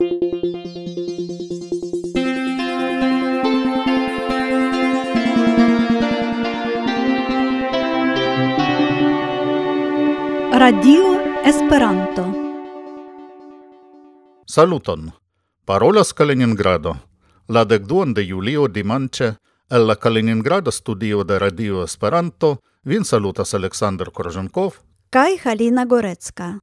Radio Esperanto Saluton! Parolas Kaliningrado. La decduon de julio dimanche, el la Kaliningrado studio de Radio Esperanto, vin salutas Aleksandr Korzenkov kai Halina Gorecka.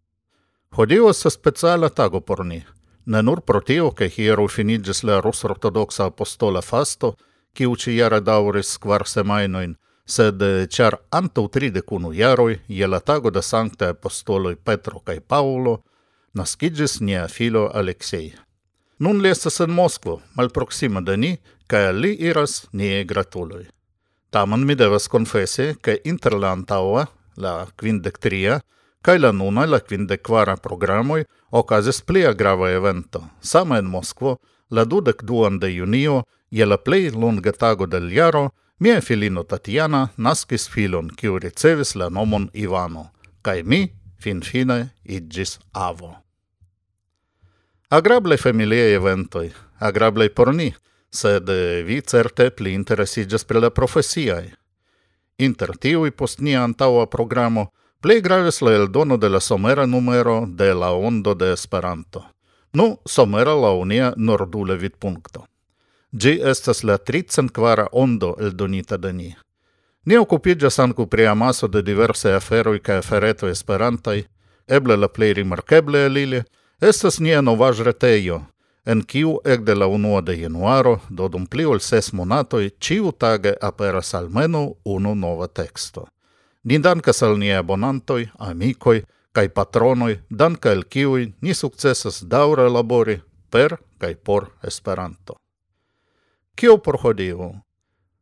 Hodio se speciala tago por ni. ne nur pro tio, che hiero finigis la rusortodoxa apostola fasto, kiu ci jara dauris kvar semainoin, sed char antau tridec unu jaroi, je la tago de sancte apostoloi Petro cae Paulo, nascigis nia filo Alexei. Nun li estas en Moskvo, malproksima de ni, kaj li iras nie gratuloi. Tamen mi devas confesi, ke inter la antaua, la quindectria, Kaj la nuna la kvindekvara programoj okazis plia grava evento. Sama en Moskvo, la dudek duan de junio, je la plej longa tago del jaro, mia filino Tatiana naskis filon, kiu ricevis la nomon Ivano, kaj mi finfine iĝis avo. Agrable familiae eventoj, agrable por ni, sed vi certe pli interesiĝas pri la profesiaj. Inter tiuj post nia antaŭa programo – Plej gravis la eldono de la somera numero de la Ondo de Esperanto. Nu, somera la unia nordule vidpunkto. Gi estas la kvara ondo eldonita de ni. Ni okupiĝas ankaŭ pri amaso de diverse aferoj ca afereto esperantaj, eble la plej rimarkeble el ili estas nia novaĵretejo, en kiu ekde la unua de januaro do dum pli ol ses monatoj ĉiutage aperas almenaŭ unu nova teksto. Ni dankas al niaj abonantoj, amikoj kaj patronoj, danke al kiuj ni sukcesas daŭre labori per kaj por Esperanto. Kio por hodiaŭ?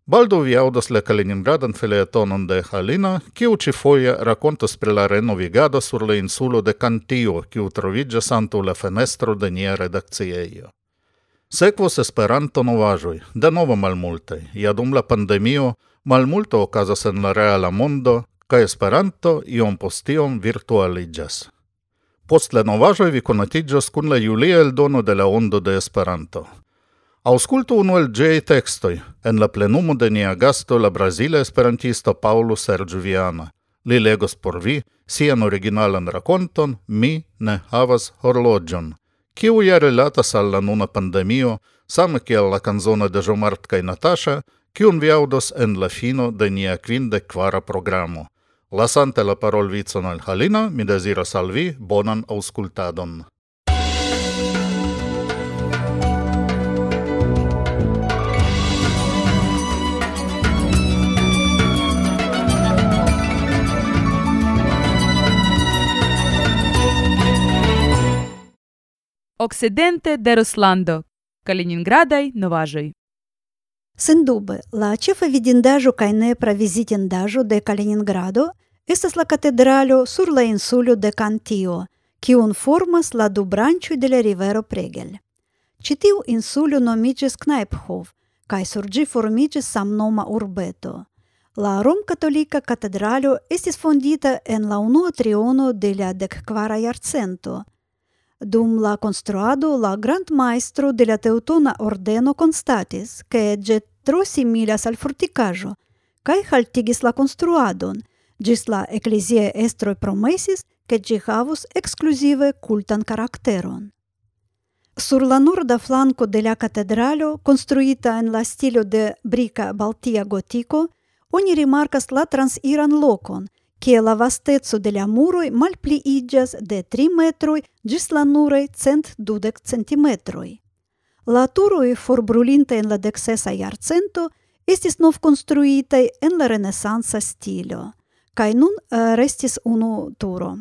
Baldaŭ vi aŭdas la Kaliningradan felietonon de Halina, kiu ĉifoje rakontas pri la renovigado sur le insulo de Cantio, kiu troviĝas santu la fenestro de nia redakcieio. Sekvos Esperanto novajoi, de novo malmulte, ja dum la pandemio malmulto okazas en la reala mondo, kaj Esperanto iom postion virtualiĝas. Post la novaĵoj vi konatiĝos kun la julia eldono de la Ondo de Esperanto. Aŭskultu unu el gei textoi, en la plenumo de nia gasto la brasile esperantisto Paulo Sergio Viana. Li legos por vi sian originalan rakonton Mi ne havas horloĝon, kiu ja relatas al la nuna pandemio, same kiel la kanzono de Jomart kaj Natasha, kiun vi aŭdos en la fino de nia kvindek kvara programo. Lasante la parol vicon al Halina, mi desiras al vi bonan auscultadon. Occidente de Ruslando, Kaliningradaj novaĵoj. Sendube, la ĉefa vidindaĵo kaj nepra vizitindaĵo de Kaliningrado Estas la catedralo sur la insulo de Cantio, kiun formas la du branĉoj de la rivero Pregel. Ĉi tiu insulo nomiĝis Kneiphof, kaj sur ĝi formiĝis samnoma urbeto. La romkatolika katedralo estis fondita en la unua triono de la dekkvara jarcento. Dum la konstruado la grandmajstro de la teutona ordeno konstatis, ke ĝi tro similas al forticajo, kaj haltigis la konstruadon – Gis la ecclesiae estroi promesis che gi havus exclusive cultan caracteron. Sur la norda flanco de la catedralo, construita en la stilo de brica baltia gotico, oni rimarcas la transiran locon, che la vastezzo de la malpli malpliiĝas de 3 metroi gis la nurei cent dudek centimetroi. La turoi forbrulinte en la deksesa iarcento estis novkonstruitaj en la renesanca stilo. Kaj nun eh, restis unu turo.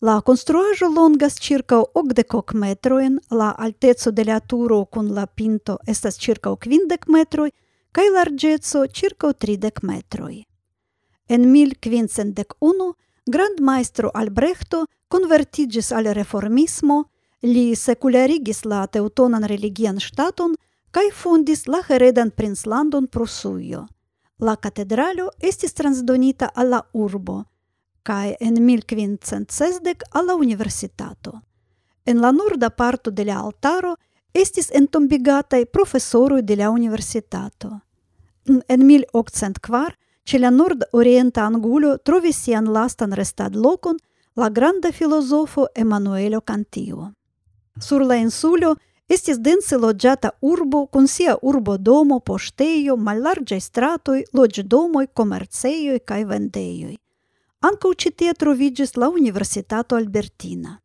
La construajo longas circa ok metroin, la altezzo de la turo kun la pinto estas circa kvindek metroi, kaj largezzo circa tridek metroi. En 1501 grandmajstro Albrechto konvertiĝis al reformismo, li sekularigis la teutonan religian staton kai fondis la heredan princlandon Prusuio La catedralo estis transdonita alla urbo kaj en 1560 alla universitato. En la norda parto de la altaro estis entombigataj profesoroj de la universitato. En 1804 ĉe la nord-orienta angulo trovis sian lastan restadlokon la granda filozofo Emanuelo Cantio. Sur la insulo estis dense loĝata urbo kun sia urbodomo, poŝtejo, mallarĝaj stratoj, loĝdomoj, komercejoj kaj vendejoj. Ankaŭ ĉi tie troviĝis la Universitato Albertina.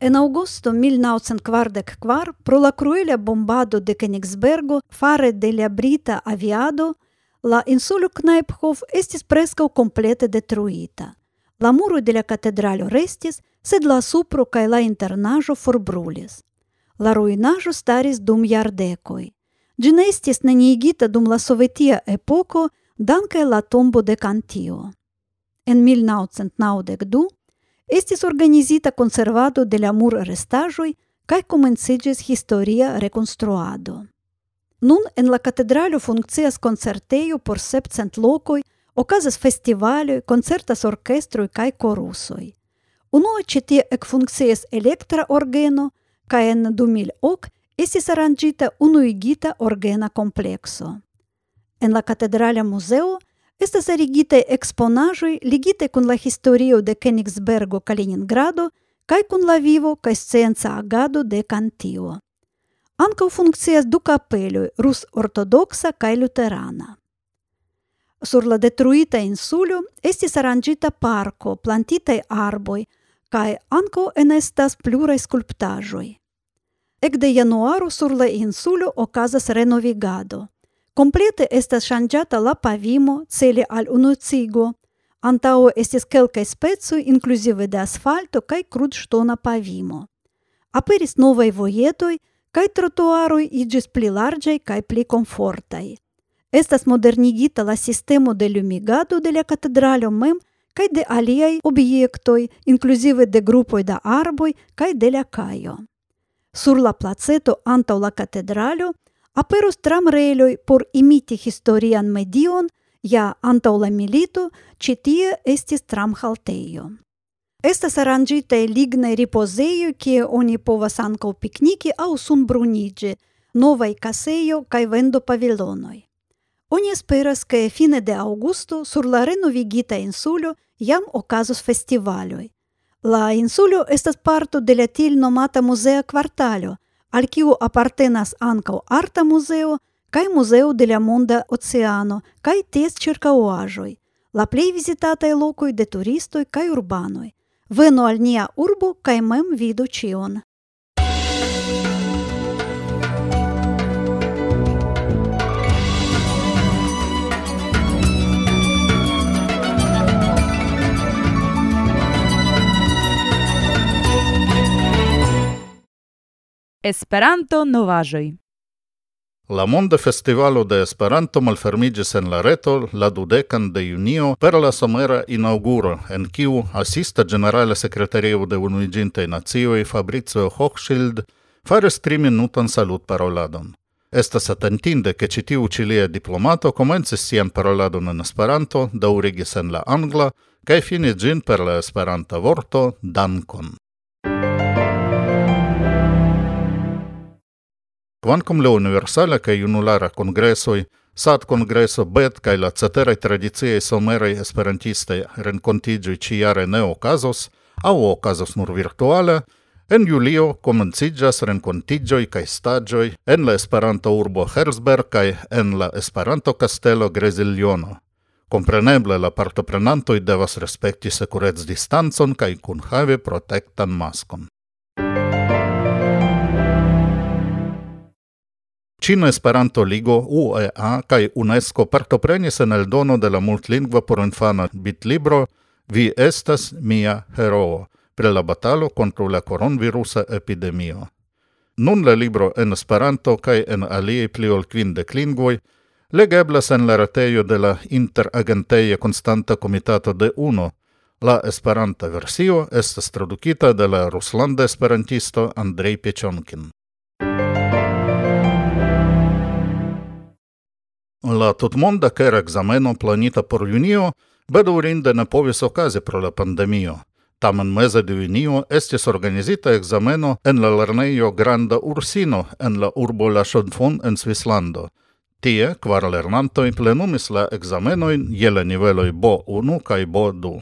En augusto 1944, pro la cruela bombado de Königsbergo fare de la brita aviado, la insulo Kneiphof estis preskaŭ komplete detruita. La muro de la catedralo restis, sed la supro kaj la internaĵo forbrulis. La ruinaĵo staris dum jardekoj. Ĝi ne estis neniigita dum la sovetia epoko danke la tombo de Kantio. En 1992 estis organizita konservado de la mur restaĵoj kaj komenciĝis historia rekonstruado. Nun en la katedralo funkcias koncertejo por 700 lokoj, okazas festivaloj, koncertas orkestroj kaj korusoj. Unue ĉi tie ekfunkcias elektra orgeno, kaj en 2008 estis aranĝita unuigita orgena komplekso. En la katedrala muzeo estas erigitaj eksponaĵoj ligitaj kun la historio de Kenigsbergo Kaliningrado kaj kun la vivo kaj scienca agado de Kantio. Ankaŭ funkcias du kapeloj rus-ortodoksa kaj luterana. Sur la detruita insulo estis aranĝita parko, plantitaj arboj kaj ankaŭ enestas pluraj skulptaĵoj. Ekde januaro sur la insulo okazas renovigado – Complete estas ŝanĝata la pavimo cele al unucigo. Antaŭe estis kelkaj specoj inkluzive de asfalto kaj krudŝtona pavimo. Aperis novaj vojetoj kaj trotuaroj iĝis pli larĝaj kaj pli komfortaj. Estas modernigita la sistemo de lumigado de la katedralo mem kaj de aliaj objektoj, inkluzive de grupoj da arboj kaj de la kajo. Sur la placeto antaŭ la katedralo aperos tramreloj por imiti historian medion, ja antaŭ la milito ĉi tie estis tramhaltejo. Estas aranĝitaj lignaj ripozejoj, kie oni povas ankaŭ pikniki aŭ sunbruniĝi, novaj kasejo kaj vendo pavilonoj. Oni esperas, ke fine de aŭgusto sur la renovigita insulo jam okazos festivaloj La insulo estas parto de la Til nomata muzea kvartalo, al kiu apartenas ankaŭ arta muzeo kaj muzeo de la monda oceano kaj ties ĉirkaŭaĵoj, la plej vizitataj lokoj de turistoj kaj urbanoj. Venu al nia urbo kaj mem vidu ĉion. Esperanto novaĵoj. La Monda Festivalo de Esperanto malfermiĝis en la reto la dudekan de junio per la somera inaŭguro, en kiu asista ĝenerala sekretario de Unuiĝintaj Nacioj Fabricio Hochschild faris tri-minutan salutparoladon. Estas atentinde, ke ĉi tiu ĉi diplomato komencis sian paroladon en Esperanto, daŭrigis en la angla kaj finis ĝin per la esperanta vorto dankon. Quancum le universala kaj junulara congressoi, sat kongreso bet kaj la ceteraj tradiziei someraj esperantiste renkontiĝoj ciare ne okazos aŭ okazos nur virtuale, en julio komenciĝas renkontiĝoj kaj stagioi en la Esperanto urbo Herzberg kaj en la Esperanto kastelo Greziljono. Compreneble la partoprenantoi devas respekti distanzon distancon kaj kunhavi protektan maskon. Cina Esperanto Ligo UEA kaj UNESCO partoprenis en eldono de la multlingva porinfana bitlibro Vi estas mia heroo pri la batalo kontraŭ la koronvirusa epidemio. Nun la libro en Esperanto kaj en aliaj pli ol kvindek lingvoj legeblas en la retejo de la Interagenteja Konstanta Komitato de UNO. La Esperanta versio estas tradukita de la ruslanda esperantisto Andrej Pečonkin. La tutmonda ker ekzameno planita por junio bedaŭrinde ne povis okazi pro la pandemio. Tamen meze de junio estis organizita ekzameno en la lernejo Granda Ursino en la urbo La Chaux-de-Fonds en Svislando. Tie kvar lernantoj plenumis la ekzamenojn je la niveloj B1 kaj B2.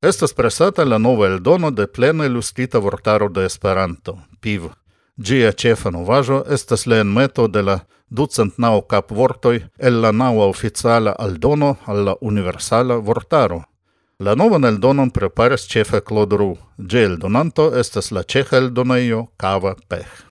Estas presata la nova eldono de plena ilustrita vortaro de Esperanto, PIV. Gia cefa novajo estas la enmeto de la ducent nau cap vortoi el la naua oficiala aldono alla universala vortaro. La novan eldonon preparas cefe Clodru. Gia eldonanto estas la ceha eldoneio Cava Pech.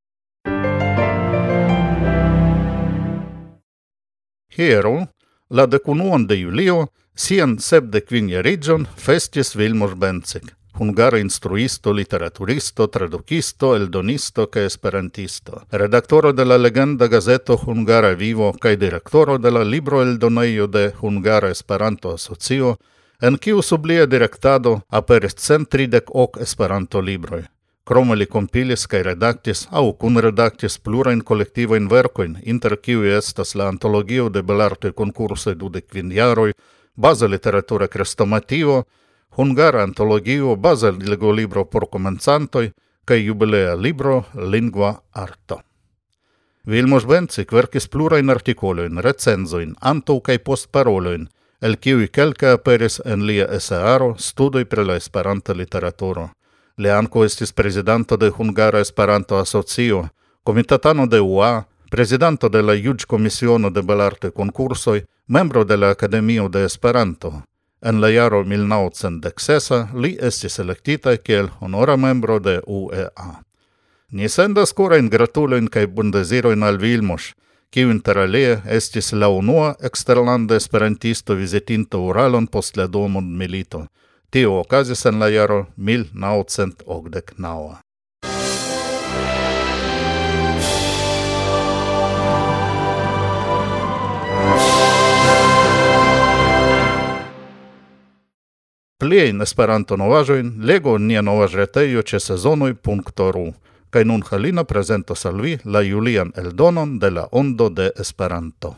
Hiero, la decunuon de Julio, sian sepdec region, festis Vilmos Bencik, hungara instruisto, literaturisto, tradukisto, eldonisto kaj esperantisto. Redaktoro de la legenda gazeto Hungara Vivo kaj direktoro de la libro eldonejo de Hungara Esperanto Asocio, en kiu sublia direktado aperis cent tridek ok Esperanto libroj. Krome li kompilis kaj redaktis aŭ kunredaktis plurajn kolektivajn verkojn, inter kiuj estas la antologio de belartoj konkursoj dudek kvin jaroj, baza literatura krestomativo, Hungara antologio baza libro por comenzantoi kaj jubilea libro Lingua Arto. Vilmos Benci verkis plurajn artikolojn, recenzojn, antaŭ kaj post parolojn, el kiuj kelka aperis en lia esearo Studoj pri la Esperanta literaturo. Li ankaŭ estis prezidanto de Hungara Esperanto Asocio, komitatano de UA, prezidanto de la Juĝkomisiono de Belartaj Konkursoj, membro de la Akademio de Esperanto. En la jaro 1906 li estis elektita kiel honora membro de UEA. Ni sendas korajn gratulojn kaj bondezirojn al Vilmoš, kiu interalie estis la unua eksterlanda esperantisto vizitinta Uralon post la dua mondmilito. Tio okazis en la jaro 1989. Pliajn esperanto novajoin, lego nia novaj retejo ĉe sezonoj.ru kaj nun Halina prezentos al vi la julian eldonon de la Ondo de Esperanto.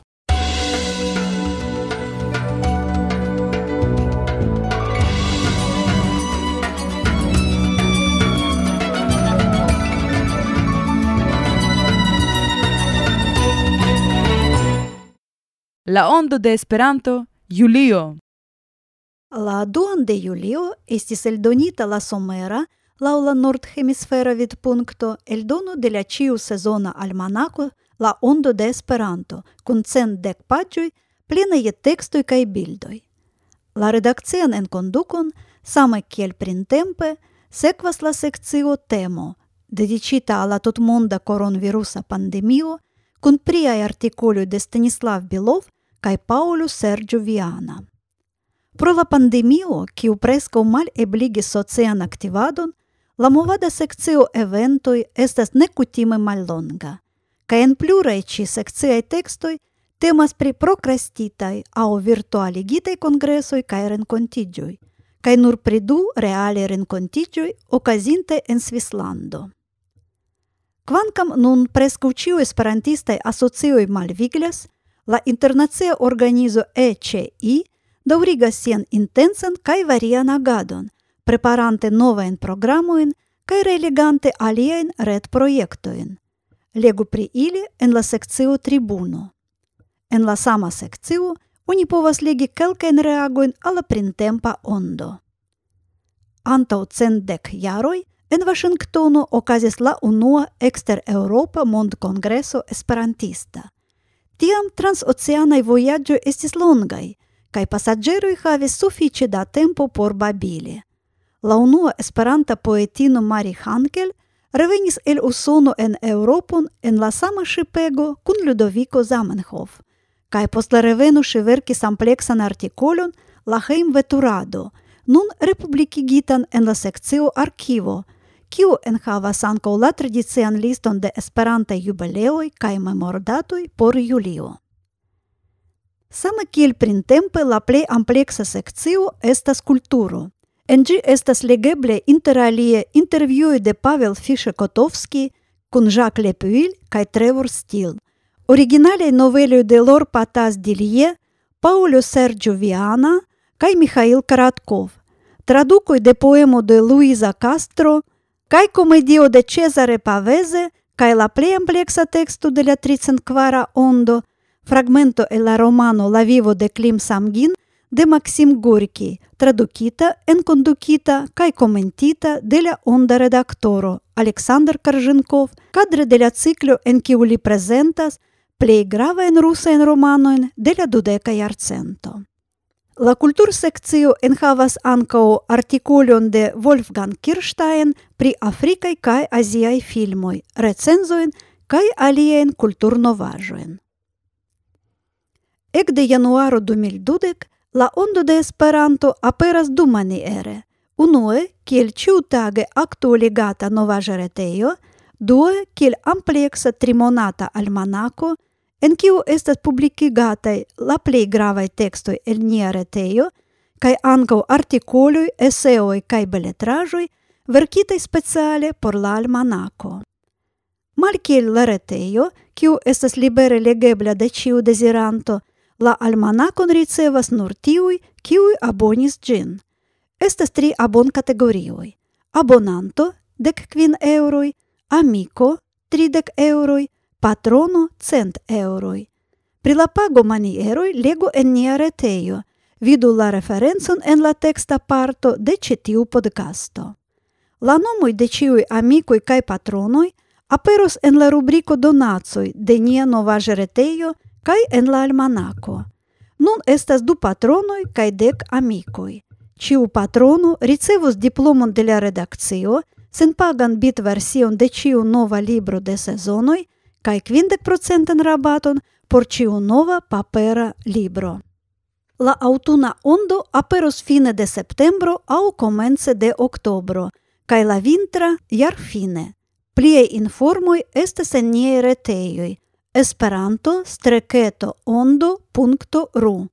La Ondo de Esperanto, Julio. La 2 de julio estis eldonita la somera laŭ la nordhemisfera vidpunkto eldono de la ĉiu-sezona almanako La Ondo de Esperanto kun centdek paĝoj plena je tekstoj kaj bildoj. La redakcian enkondukon same kiel printempe sekvas la sekcio temo dediĉita al la tutmonda koronvirusa pandemio kun priaj artikoloj de Stanislav Bilov kaj Paulo Sergio Viana. Pro la pandemio, kiu preskaŭ malebligis socian aktivadon, la movada sekcio eventoj estas nekutime mallonga, kaj en pluraj ĉi sekciaj tekstoj temas pri prokrastitaj aŭ virtualigitaj kongresoj kaj renkontiĝoj, kaj nur pri du reale renkontiĝoj okazintaj en Svislando. Kvankam nun preskaŭ ĉiuj esperantistaj asocioj malviglas, la internacia organizo ECI daurigas sian intensan kaj varian agadon, preparante novajn programojn kaj reelegante aliajn retprojektojn. Legu pri ili en la sekcio Tribuno. En la sama sekcio oni povas legi kelkajn reagojn al la printempa ondo. Antaŭ cendek jaroj en Vaŝingtono okazis la unua ekster Eŭropa mondkongreso esperantista. Tiam transoceanaj vojaĝoj estis longaj – Кај pasageroi havis suficie da tempo por babili. La unua esperanta poetino Mari Hankel revenis el Usono en Europon en la sama shipego kun Ludovico Zamenhof, kai post la revenu si verkis amplexan artikolon La Heim Veturado, nun republikigitan en la sekcio Arkivo, kiu enhavas ankaŭ la tradician liston de esperantaj jubileoj kaj memordatoj por Julio. Sama kiel printempe la plej ampleksa sekcio estas kulturo. En ĝi estas legeble inter alie intervjuoj de Pavel Fischer-Kotovski kun Jacques Lepuil kaj Trevor Steele. Originalaj noveloj de Laure Patas Dillier Paolo Sergio Viana kai Mikhail Karatkov. Traducoi de poemo de Luisa Castro kai comedio de Cesare Pavese kai la plei amplexa texto de la tricenquara ondo, Фрагменто е ла романо «Ла виво де Клим Самгин» де Максим Горки, традукита, енкондукита, кај коментита деля онда редакторо Александр Корженков, кадре деля цикло «Енкиули презентас», плеиграваен русен романоен деля дудека јарценто. La kultur sekcio анкао ankaŭ artikolon Вольфган Wolfgang при pri afrikaj kaj aziaj filmoj, recenzojn алиен културно kulturnovaĵojn. Ekde januaro 2012 la ondo de Esperanto aperas du maniere. Unue, kiel ĉiutage aktualigata novaĵa retejo, due, kiel ampleksa trimonata almanako, en kiu estas publikigataj la plej gravaj tekstoj el nia retejo, kaj ankaŭ artikoloj, eseoj kaj beletraĵoj verkitaj speciale por la almanako. Malkiel la retejo, kiu estas libere legebla de ĉiu deziranto, La almanacon ricevas nur tiui, kiui abonis gin. Estas tri abon categorioi. abonanto dec quin euroi, amico, tridec euroi, patrono cent euroi. Pri la pago manieroi legu en nia reteio, Vidu la referenzon en la texta parto de cetiu podcasto. La nomoi de ciui amicoi cae patronoi aperos en la rubriko donacoj de nia novaĵa reteio, – kai en la almanaco. Nun estas du patronoi kai dec amicoi. Ciu patrono ricevus diplomon de la redakcio, sen pagan bit version de ciu nova libro de sezonoi, kai 50% rabaton por ciu nova papera libro. La autuna ondo aperos fine de septembro au comence de octobro, kai la vintra iar fine. Plie informoi estes en niei reteioi, esperanto streketo ondo.ru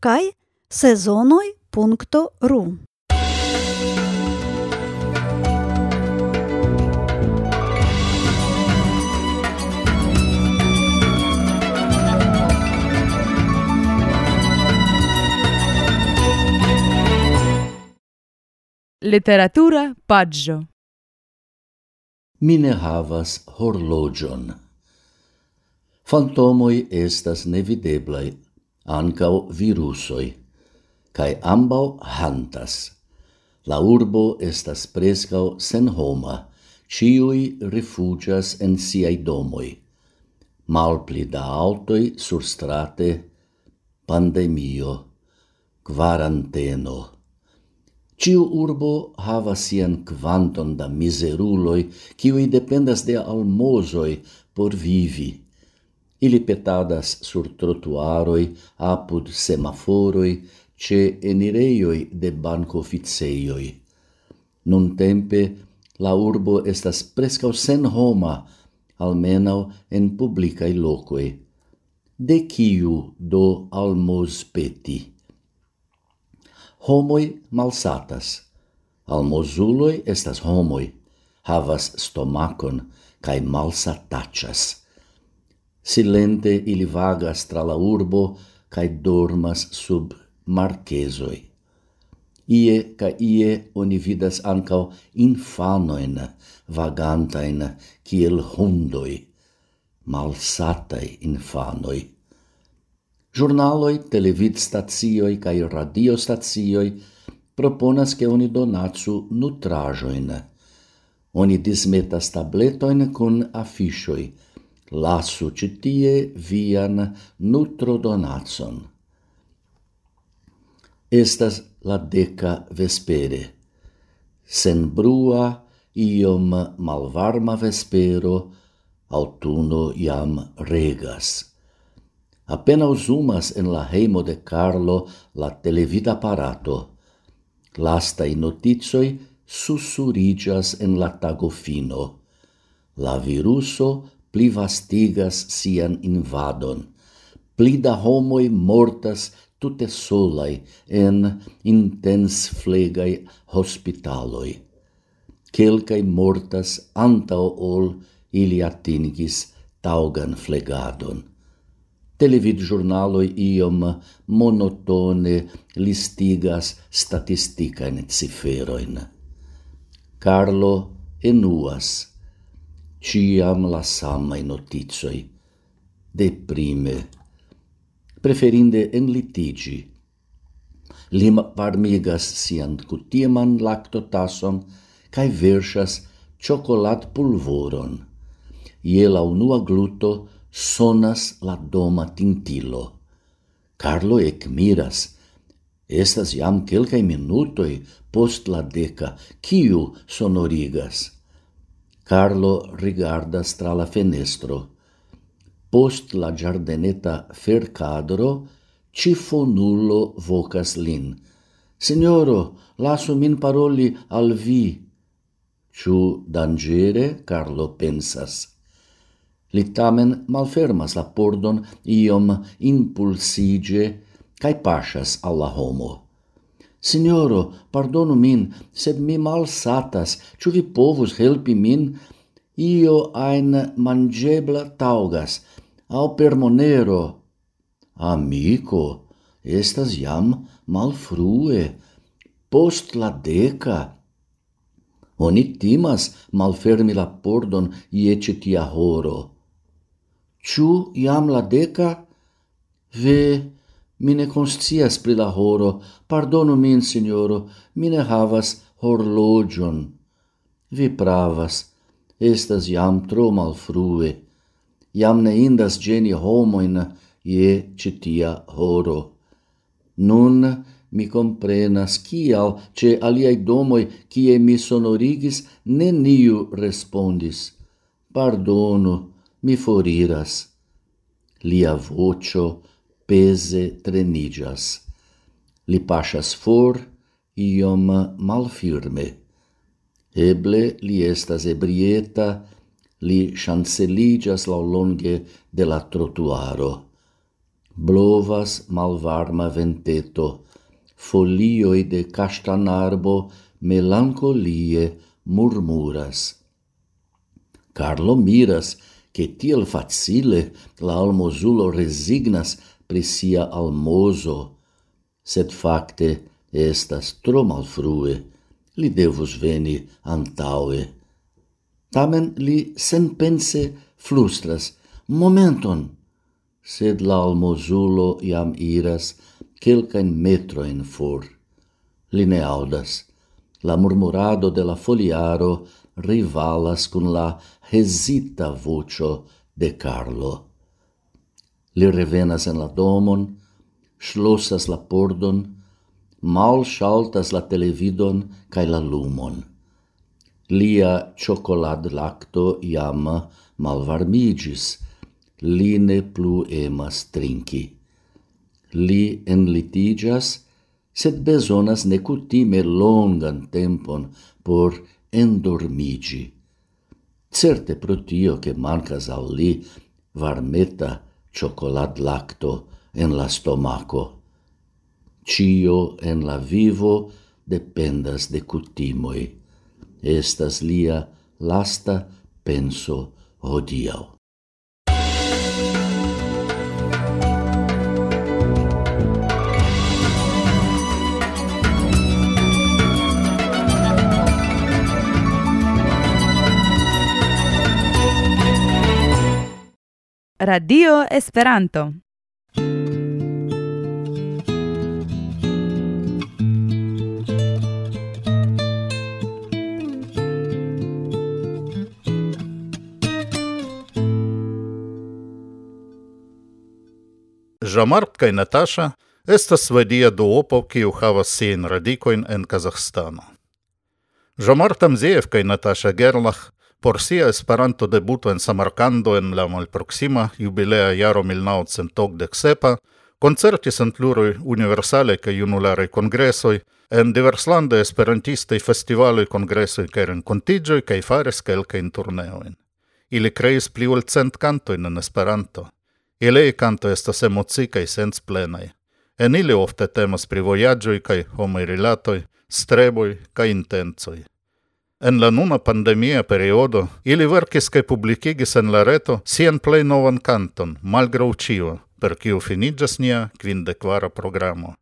kaj sezonoj.ru. Literatura paggio Mi ne havas horlogion fantomoi estas nevideblai, ancau virusoi, cae ambau hantas. La urbo estas prescau sen homa, ciui refugias en siai domoi. Malpli da autoi sur strate, pandemio, quaranteno. Ciu urbo havas sian quanton da miseruloi, ciui dependas de almozoi por vivi ili petadas sur trotuaroi, apud semaforoi, ce enireioi de banco oficeioi. Nun tempe, la urbo estas prescau sen homa, almenau en publicae locoi. De ciu do almos peti? Homoi malsatas. Almosuloi estas homoi, havas stomacon, cae malsatachas Silente ili vagas tra la urbo cae dormas sub marchesoi. Ie ca ie oni vidas ancao infanoin vagantain kiel hundoi, malsatai infanoi. Giornaloi, televid stazioi cae radio stazioi proponas che oni donatsu nutrajoin. Oni dismetas tabletoin con afishoi, lasu citie vian nutro donatson. Estas la deca vespere, sen brua iom malvarma vespero, autuno iam regas. Appena usumas en la heimo de Carlo la televida apparato. Lastai notizoi sussurigas en la tagofino. La viruso pli vastigas sian invadon. Pli da homoi mortas tutte solai en intens flegai hospitaloi. Quelcae mortas antao ol ili atingis taugan flegadon. Televid giornaloi iom monotone listigas statisticaen ciferoin. Carlo enuas ciam la samai notizoi, deprime, preferinde en litigi. Lim varmigas sian cutiman lactotason cae versas chocolat pulvoron. Iela unua gluto sonas la doma tintilo. Carlo ec miras, estas jam quelcae minutoi post la deca, kiu sonorigas. Carlo rigardas tra la fenestro. Post la giardeneta fercadro, cifonullo vocas lin. Signoro, lasu min paroli al vi. Ciu dangere, Carlo pensas. Li tamen malfermas la pordon iom impulsige, cae pasas alla homo. Signoro, pardonu min, sed mi malsatas, ciu vi povus helpi min? Io ein mangebla taugas, au per monero. Amico, estas jam malfrue, post la deca. Oni timas malfermi la pordon iece tia horo. Ciu jam la deca? Ve... Mi ne conscias pri la horo, pardonu min, signoro, mi ne havas horlogion. Vi pravas, estas jam tro malfrue. Jam ne indas geni homoin je citia horo. Nun mi comprenas kial ce aliai domoi kie mi sonorigis neniu respondis. Pardonu, mi foriras. Lia vocio, pese trenigas. Li pasas for, iom malfirme. Eble li estas ebrieta, li chanceligas laulonge de la trotuaro. Blovas malvarma venteto, folioi de castanarbo melancolie murmuras. Carlo miras che tiel facile la almozulo resignas pri sia almozo, sed facte estas tro malfrue, li devus veni antaue. Tamen li senpense flustras, momenton, sed la almozulo iam iras quelcain metroin for. Li ne audas, la murmurado de la foliaro rivalas cun la hesita vocio de Carlo. Li revenas en la domon, schlossas la pordon, mal shaltas la televidon cae la lumon. Lia chocolad lacto iam malvarmigis, li ne plu emas trinki. Li enlitigas, sed besonas necutime longan tempon por endormigi. Certe pro tio che mancas al li varmeta chocolad lacto en la stomaco. Cio en la vivo dependas de cutimoi. Estas lia lasta penso hodiau. Radio Esperanto. Žamart kaj Nataša estas vadija duopov, ki ju havas siajn radikojn en Kazahstano. Žamart Amzejev kaj Nataša Gerlah Por sia Esperanto debuto en Samarkando en la malproxima jubilea jaro 1987 concertis en pluroj universale kaj junularaj kongresoj, en diverslandaj esperantistaj festivaloj, kongresoj kaj renkontiĝoj kaj faris kelkajn turneojn. Ili kreis pli ol cent kantojn en Esperanto. Ilei canto estas emocii kaj sensplenaj. En ili ofte temas pri vojaĝoj kaj homaj rilatoj, streboj kaj intencoj. En la nuna pandemia periodo, ili verkis kaj publikigis en la reto sian plej novan kanton, malgraŭ ĉio, per kiu finiĝas nia kvindekvara programo.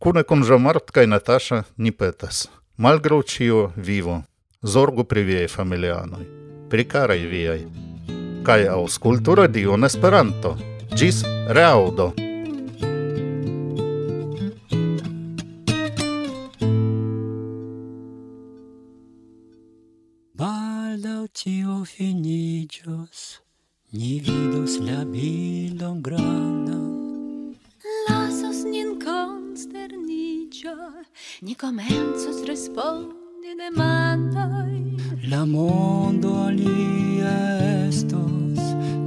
Kune kun Jean-Mart kaj Nataŝa ni petas: malgraŭ ĉio vivo, zorgu pri viaj familianoj, pri karaj viaj, kaj aŭskultu radion Esperanto. Ĝis reaŭdo! baldau tio finigios Ni vidos la bildon grandan Lasos nin consternigio Ni komencos respondi demandoi La mondo alia estos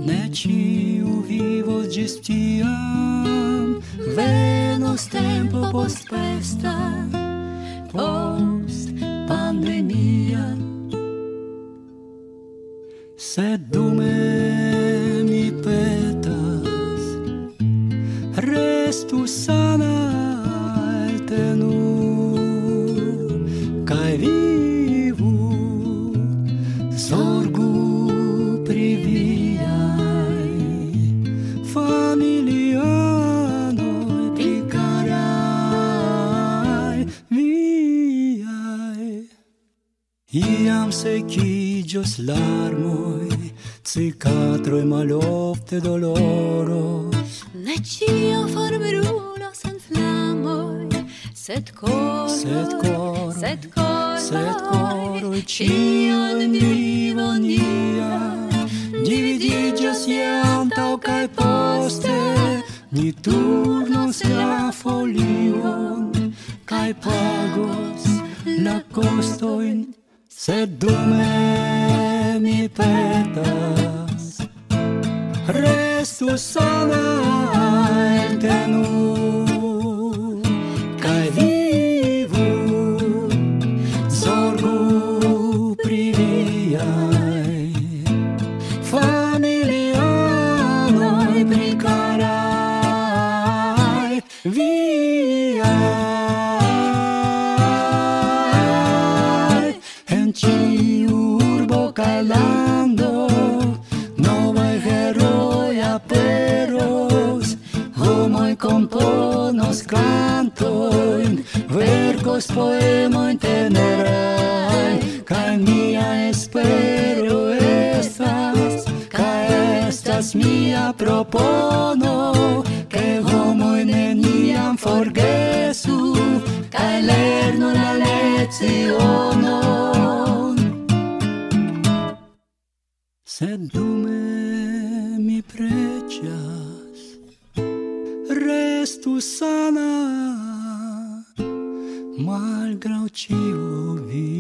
Ne ĉiu vivos gis tiam. Venos tempo post festa post Sed dume mi petas. Restu sana altenu Kaj vivu sorgu pri viaj Familianoj Pri karaj Iam se Igios larmoi, cicatroi malofte doloro. Ne cio formirulos en flamoi, sed coroi, sed coroi, sed coroi, sed coroi, cion vivon nia. Dividigios iantau cae poste, ni turnos la folion, cae pagos la costoin Sed dume mi petas. Restu sana en poemoj tenerai kaj mia espero estas kaj estas mia propono ke homoj neniam forgesu kaj lernu la lecionon will.